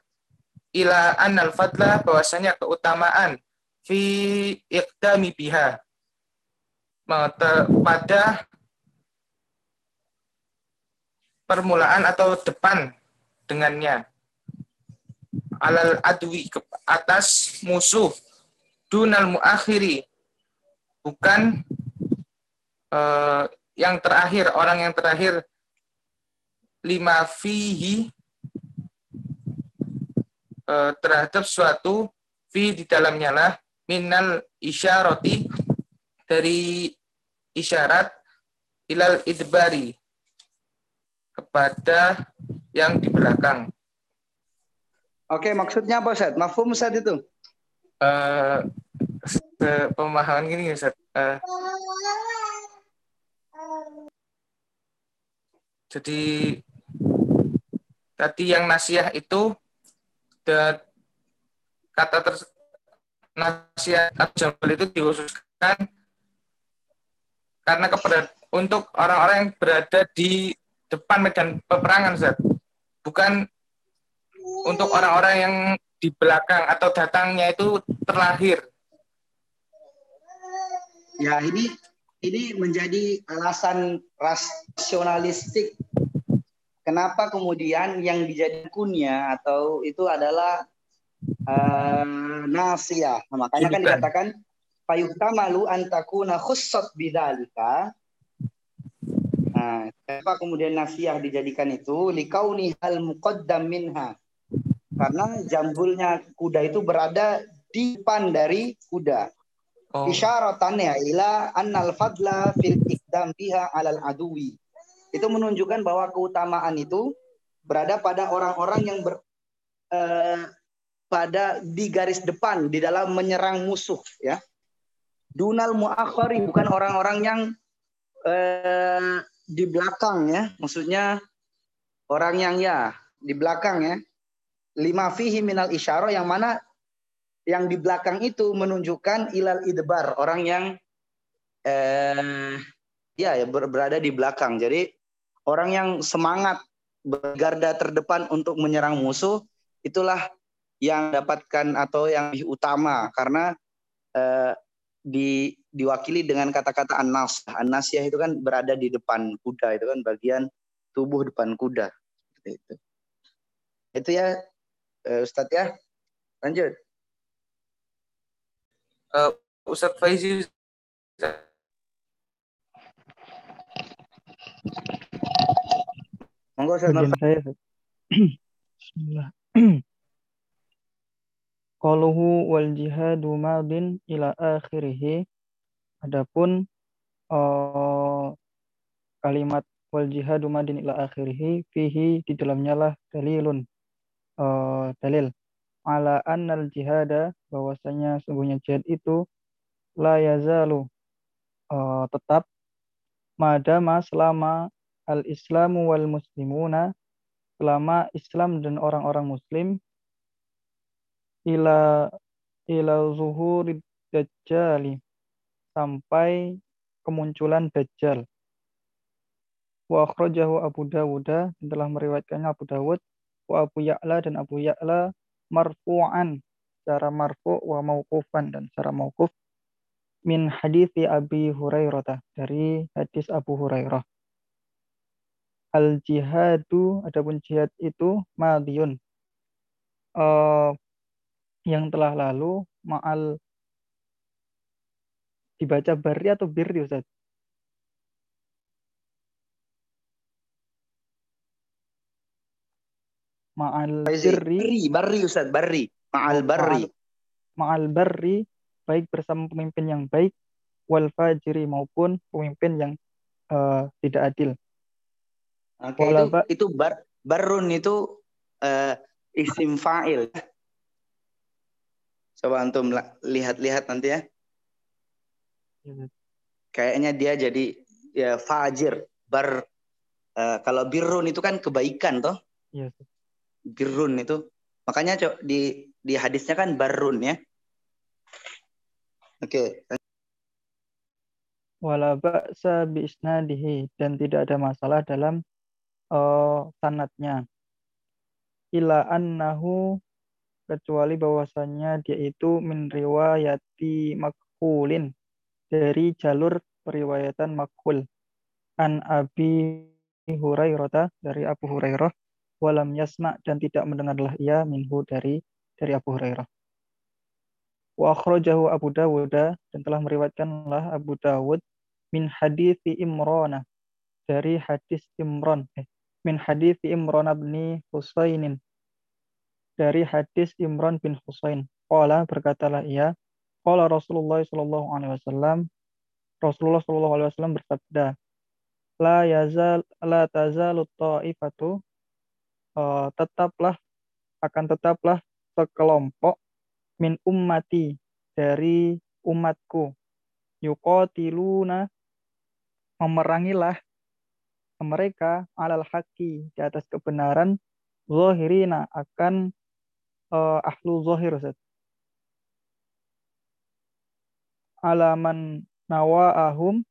Speaker 2: ila annal fadla bahwasanya keutamaan fi iqdami biha. Pada permulaan atau depan dengannya alal adwi atas musuh dunal muakhiri. Bukan eh, yang terakhir orang yang terakhir lima fihi eh, terhadap suatu fi di dalamnya lah minal isyarati dari isyarat ilal idbari kepada yang di belakang
Speaker 1: Oke, maksudnya apa Ustaz? Mafhum Ustaz itu?
Speaker 2: se- pemahaman gini Ustaz. Eh, jadi tadi yang nasiah itu the, kata ter, nasihat atau jambal itu dikhususkan karena keberat untuk orang-orang yang berada di depan medan peperangan Ustaz. Bukan untuk orang-orang yang di belakang atau datangnya itu terlahir.
Speaker 1: Ya, ini ini menjadi alasan rasionalistik kenapa kemudian yang dijadikan kunya atau itu adalah uh, nasiyah. Nah, makanya kan
Speaker 2: Bukan.
Speaker 1: dikatakan fayuhtamalu antakuna khussat bidzalika. Nah, kenapa kemudian nasiyah dijadikan itu likauni hal muqaddam minha. Karena jambulnya kuda itu berada di depan dari kuda.
Speaker 2: Oh,
Speaker 1: Isyaratannya ila annal fadla fil ikdam biha alal adui. Itu menunjukkan bahwa keutamaan itu berada pada orang-orang yang ber, eh, pada di garis depan di dalam menyerang musuh ya. Dunal muakhari bukan orang-orang yang eh, di belakang ya. Maksudnya orang yang ya di belakang ya. Lima fihi minal isyarah yang mana yang di belakang itu menunjukkan ilal idbar orang yang eh ya ya ber- berada di belakang. Jadi orang yang semangat bergarda terdepan untuk menyerang musuh itulah yang dapatkan atau yang lebih utama. Karena eh, di diwakili dengan kata-kata anas anasiyah itu kan berada di depan kuda itu kan bagian tubuh depan kuda. Itu. Itu ya Ustadz ya lanjut
Speaker 2: eh, Ustadz Faizi
Speaker 1: monggo Ustadz
Speaker 4: Bagian
Speaker 1: Nurfan.
Speaker 4: saya. Ustaz. Bismillah. Qaluhu wal jihadu madin ila akhirih. Adapun eh, kalimat wal jihadu madin ila akhirih fihi di dalamnya lah dalilun eh, dalil. Ala annal jihada bahwasanya sungguhnya jihad itu la yazalu eh, tetap madama selama al islamu wal muslimuna selama Islam dan orang-orang Muslim. Ila ila zuhuri dajjali sampai kemunculan dajjal. Wa akhrajahu Abu Dawud telah meriwayatkannya Abu Dawud wa Abu Ya'la dan Abu Ya'la marfu'an secara marfu wa mauqufan dan secara mauquf min hadithi Abi Hurairah dari hadis Abu Hurairah. Al jihadu adapun jihad itu madiyun uh, yang telah lalu ma'al dibaca bari atau birri Ustaz? Ma'al birri
Speaker 1: bari Ustaz, bari. Ma'al bari.
Speaker 4: ma'al barri baik bersama pemimpin yang baik wal fajiri maupun pemimpin yang uh, tidak adil.
Speaker 1: Oke,
Speaker 4: Wala
Speaker 1: itu, itu bar, barun itu eh, isim fa'il. Coba antum lihat-lihat nanti ya. Kayaknya dia jadi ya fajir, bar. eh, kalau birrun itu kan kebaikan toh.
Speaker 4: Iya,
Speaker 1: Birrun itu. Makanya co- di di hadisnya kan barun ya. Oke,
Speaker 4: Wala ba'sa bi isnadihi dan tidak ada masalah dalam uh, sanatnya. Ila annahu kecuali bahwasannya dia itu min riwayati makhulin dari jalur periwayatan makhul an Abi Hurairah dari Abu Hurairah walam yasma dan tidak mendengarlah ia minhu dari dari Abu Hurairah. Wa akhrajahu Abu Dawud dan telah meriwayatkanlah Abu Dawud min hadis Imran dari hadis Imran eh, min hadis Imran bin Husainin dari hadis Imran bin Husain. Qala berkatalah ia, qala Rasulullah sallallahu alaihi wasallam Rasulullah sallallahu alaihi wasallam bersabda, la yazal la tazalu ta'ifatu eh, tetaplah akan tetaplah sekelompok min ummati dari umatku yuqatiluna memerangilah mereka alal haki di atas kebenaran zahirina akan uh, ahlu zahir Ustaz. alaman nawa'ahum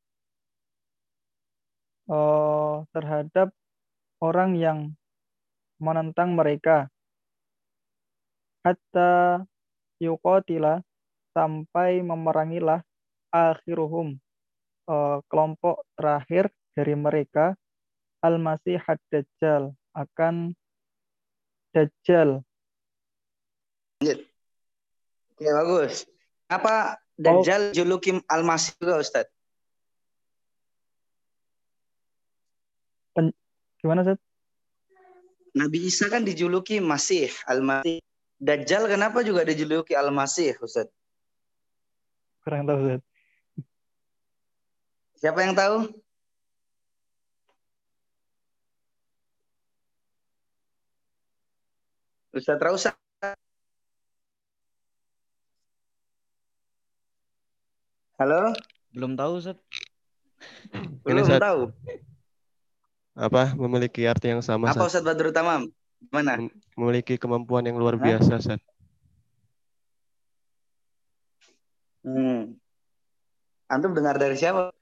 Speaker 4: uh, terhadap orang yang menentang mereka hatta yuqatila sampai memerangilah akhiruhum uh, kelompok terakhir dari mereka al-masih dajjal akan dajjal
Speaker 1: Oke, bagus. Apa
Speaker 4: Oh.
Speaker 1: Dajjal juluki Al-Masih juga, Ustaz?
Speaker 4: gimana Ustaz?
Speaker 1: Nabi Isa kan dijuluki Masih, Al-Masih. Dajjal kenapa juga dijuluki Al-Masih, Ustaz?
Speaker 4: kurang tahu Ustaz.
Speaker 1: Siapa yang tahu? Ustaz Rausa. Halo?
Speaker 5: Belum tahu, Ustaz.
Speaker 1: Belum
Speaker 3: Ustaz,
Speaker 1: tahu.
Speaker 3: Apa memiliki arti yang sama,
Speaker 1: Apa
Speaker 3: Ustaz.
Speaker 1: Badrul Tamam? Mana?
Speaker 3: Memiliki kemampuan yang luar
Speaker 1: Hah?
Speaker 3: biasa, Ustaz.
Speaker 1: Hmm. Antum dengar dari siapa?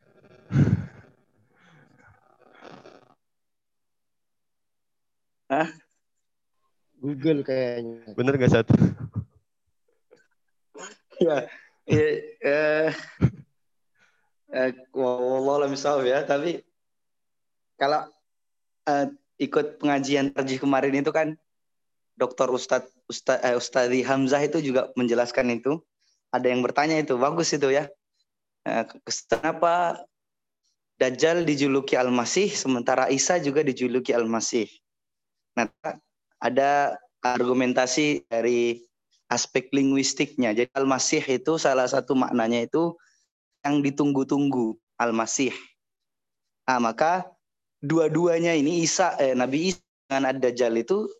Speaker 5: Google kayaknya.
Speaker 3: Bener gak, Ustaz?
Speaker 1: Ya, ya, eh, eh, wallah misal ya. Tapi kalau eh, ikut pengajian tarjih kemarin itu kan, Dokter Ustadz Ustad, eh, Ustadzi Hamzah itu juga menjelaskan itu. Ada yang bertanya itu, bagus itu ya. Eh, kenapa Dajjal dijuluki Al-Masih, sementara Isa juga dijuluki Al-Masih. Nah, ada argumentasi dari aspek linguistiknya. Jadi Al-Masih itu salah satu maknanya itu yang ditunggu-tunggu, Al-Masih. Nah, maka dua-duanya ini Isa eh, Nabi Isa dengan Ad-Dajjal itu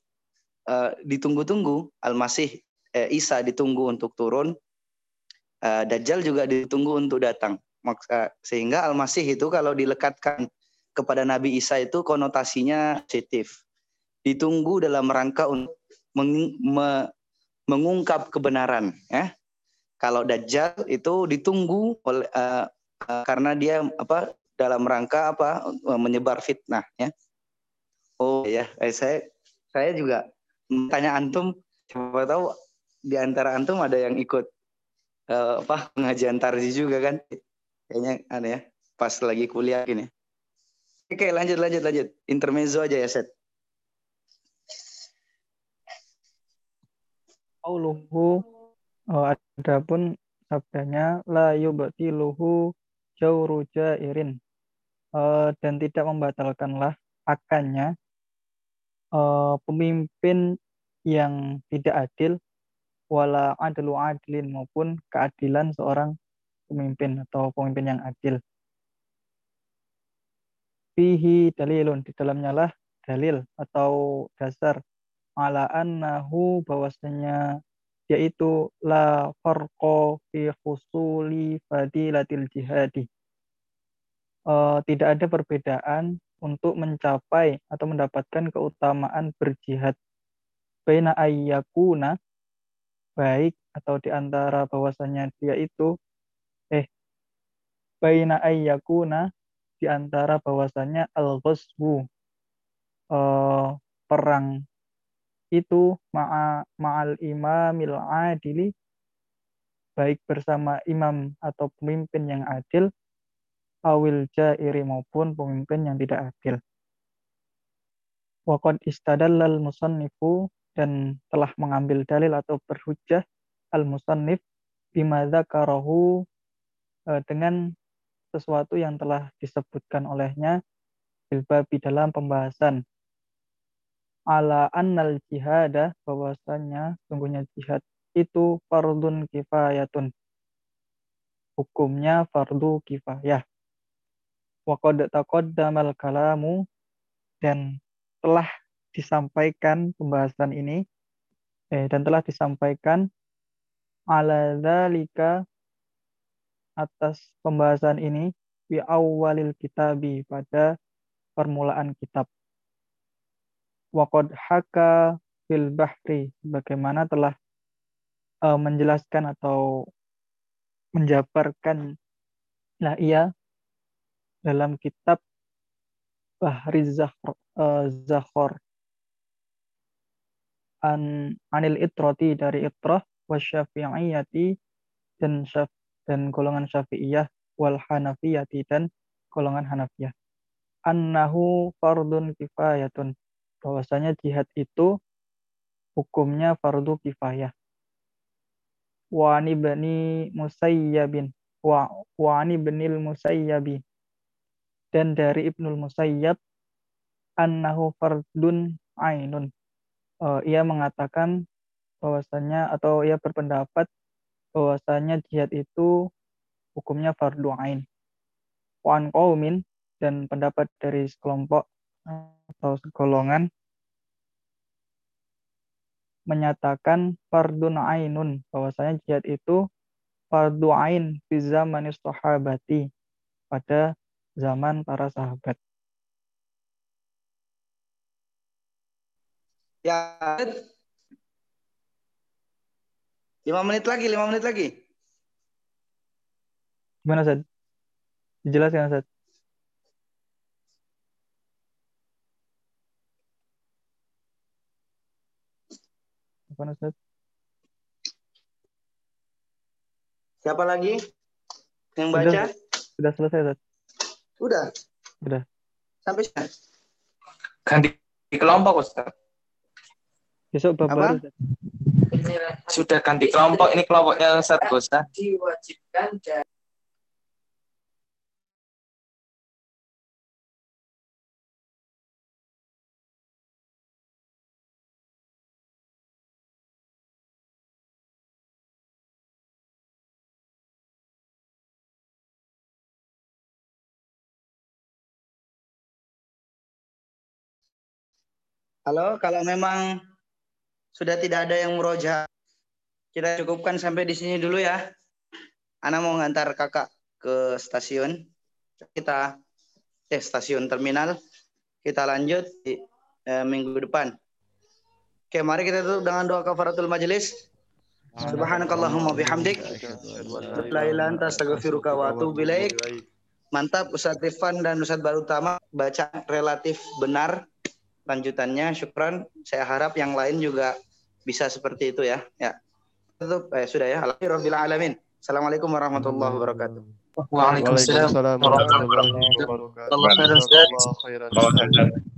Speaker 1: eh, ditunggu-tunggu, Al-Masih eh, Isa ditunggu untuk turun, eh, Dajjal juga ditunggu untuk datang. Maka sehingga Al-Masih itu kalau dilekatkan kepada Nabi Isa itu konotasinya positif. Ditunggu dalam rangka untuk meng- me- mengungkap kebenaran ya. Kalau Dajjal itu ditunggu oleh eh, eh, karena dia apa dalam rangka apa eh, menyebar fitnah ya. Oh ya, eh, saya saya juga tanya antum siapa tahu di antara antum ada yang ikut eh, apa pengajian tarzi juga kan? Kayaknya aneh ya. Pas lagi kuliah gini. Oke, lanjut lanjut lanjut. Intermezzo aja ya, Set.
Speaker 4: Qauluhu oh, adapun sabdanya la yubtiluhu jawru jairin Eh, dan tidak membatalkanlah akannya eh, pemimpin yang tidak adil wala adlu adlin maupun keadilan seorang pemimpin atau pemimpin yang adil. Fihi dalilun di dalamnya lah dalil atau dasar ala annahu bahwasanya yaitu la farqa fi husuli fadilatil jihadi. Eh, tidak ada perbedaan untuk mencapai atau mendapatkan keutamaan berjihad. Baina ayyakuna baik atau di antara bahwasanya dia itu eh baina ayyakuna di antara bahwasanya al-ghazwu eh, perang itu ma'a ma'al imamil adili. Baik bersama imam atau pemimpin yang adil. Awil jairi maupun pemimpin yang tidak adil. Waqad istadallal musannifu dan telah mengambil dalil atau berhujjah al-musannif bima dzakarahu eh, dengan sesuatu yang telah disebutkan olehnya bilbabi dalam pembahasan ala annal jihada bahwasanya sungguhnya jihad itu fardun kifayatun hukumnya fardu kifayah Waqad taqaddamal kalamu dan telah disampaikan pembahasan ini eh, dan telah disampaikan ala dzalika atas pembahasan ini fi awalil kitabi pada permulaan kitab. Waqad haka fil bahri. Bagaimana telah uh, menjelaskan atau menjabarkan. Lah ia dalam kitab Bahri Zakhor, uh, Zakhor. An anil itrati dari itrah wa syafi'iyati dan syaf, dan golongan syafi'iyah wal hanafiyati dan golongan hanafiyah. Annahu fardun kifayatun bahwasanya jihad itu hukumnya fardu kifayah wa ani musayyabin wa wa ani musayyabi dan dari Ibnul Musayyab annahu fardun ainun. Uh, ia mengatakan bahwasanya atau ia berpendapat bahwasanya jihad itu hukumnya fardu ain. Wan qaumin dan pendapat dari sekelompok atau segolongan menyatakan fardun ainun bahwasanya jihad itu fardu ain fi zamanis sahabati pada zaman para sahabat.
Speaker 1: Ya. Lima menit lagi, lima menit lagi.
Speaker 4: Gimana, Sad? Dijelaskan, Sad. Apa, Sad?
Speaker 1: Siapa lagi yang
Speaker 4: Sudah,
Speaker 1: baca?
Speaker 4: sudah selesai, Sad.
Speaker 1: Udah.
Speaker 4: Udah.
Speaker 1: Sampai sana.
Speaker 2: Ganti kelompok Ustaz.
Speaker 4: Besok bab
Speaker 1: Apa?
Speaker 4: baru.
Speaker 2: Sudah ganti kelompok. Ini kelompoknya Ustaz Ustaz.
Speaker 6: diwajibkan
Speaker 1: Halo, kalau memang sudah tidak ada yang meroja, kita cukupkan sampai di sini dulu ya. Ana mau ngantar kakak ke stasiun. Kita eh stasiun terminal. Kita lanjut di eh, minggu depan. Oke, mari kita tutup dengan doa kafaratul majelis. Subhanakallahumma bihamdik. La ilaha wa. Mantap Ustadz Rifan dan Ustadz Barutama baca relatif benar lanjutannya syukran saya harap yang lain juga bisa seperti itu ya ya eh, sudah ya. Alhamdulillah alamin. Assalamualaikum warahmatullahi wabarakatuh.
Speaker 2: Waalaikumsalam
Speaker 3: Waalaikumsalam warahmatullahi wabarakatuh.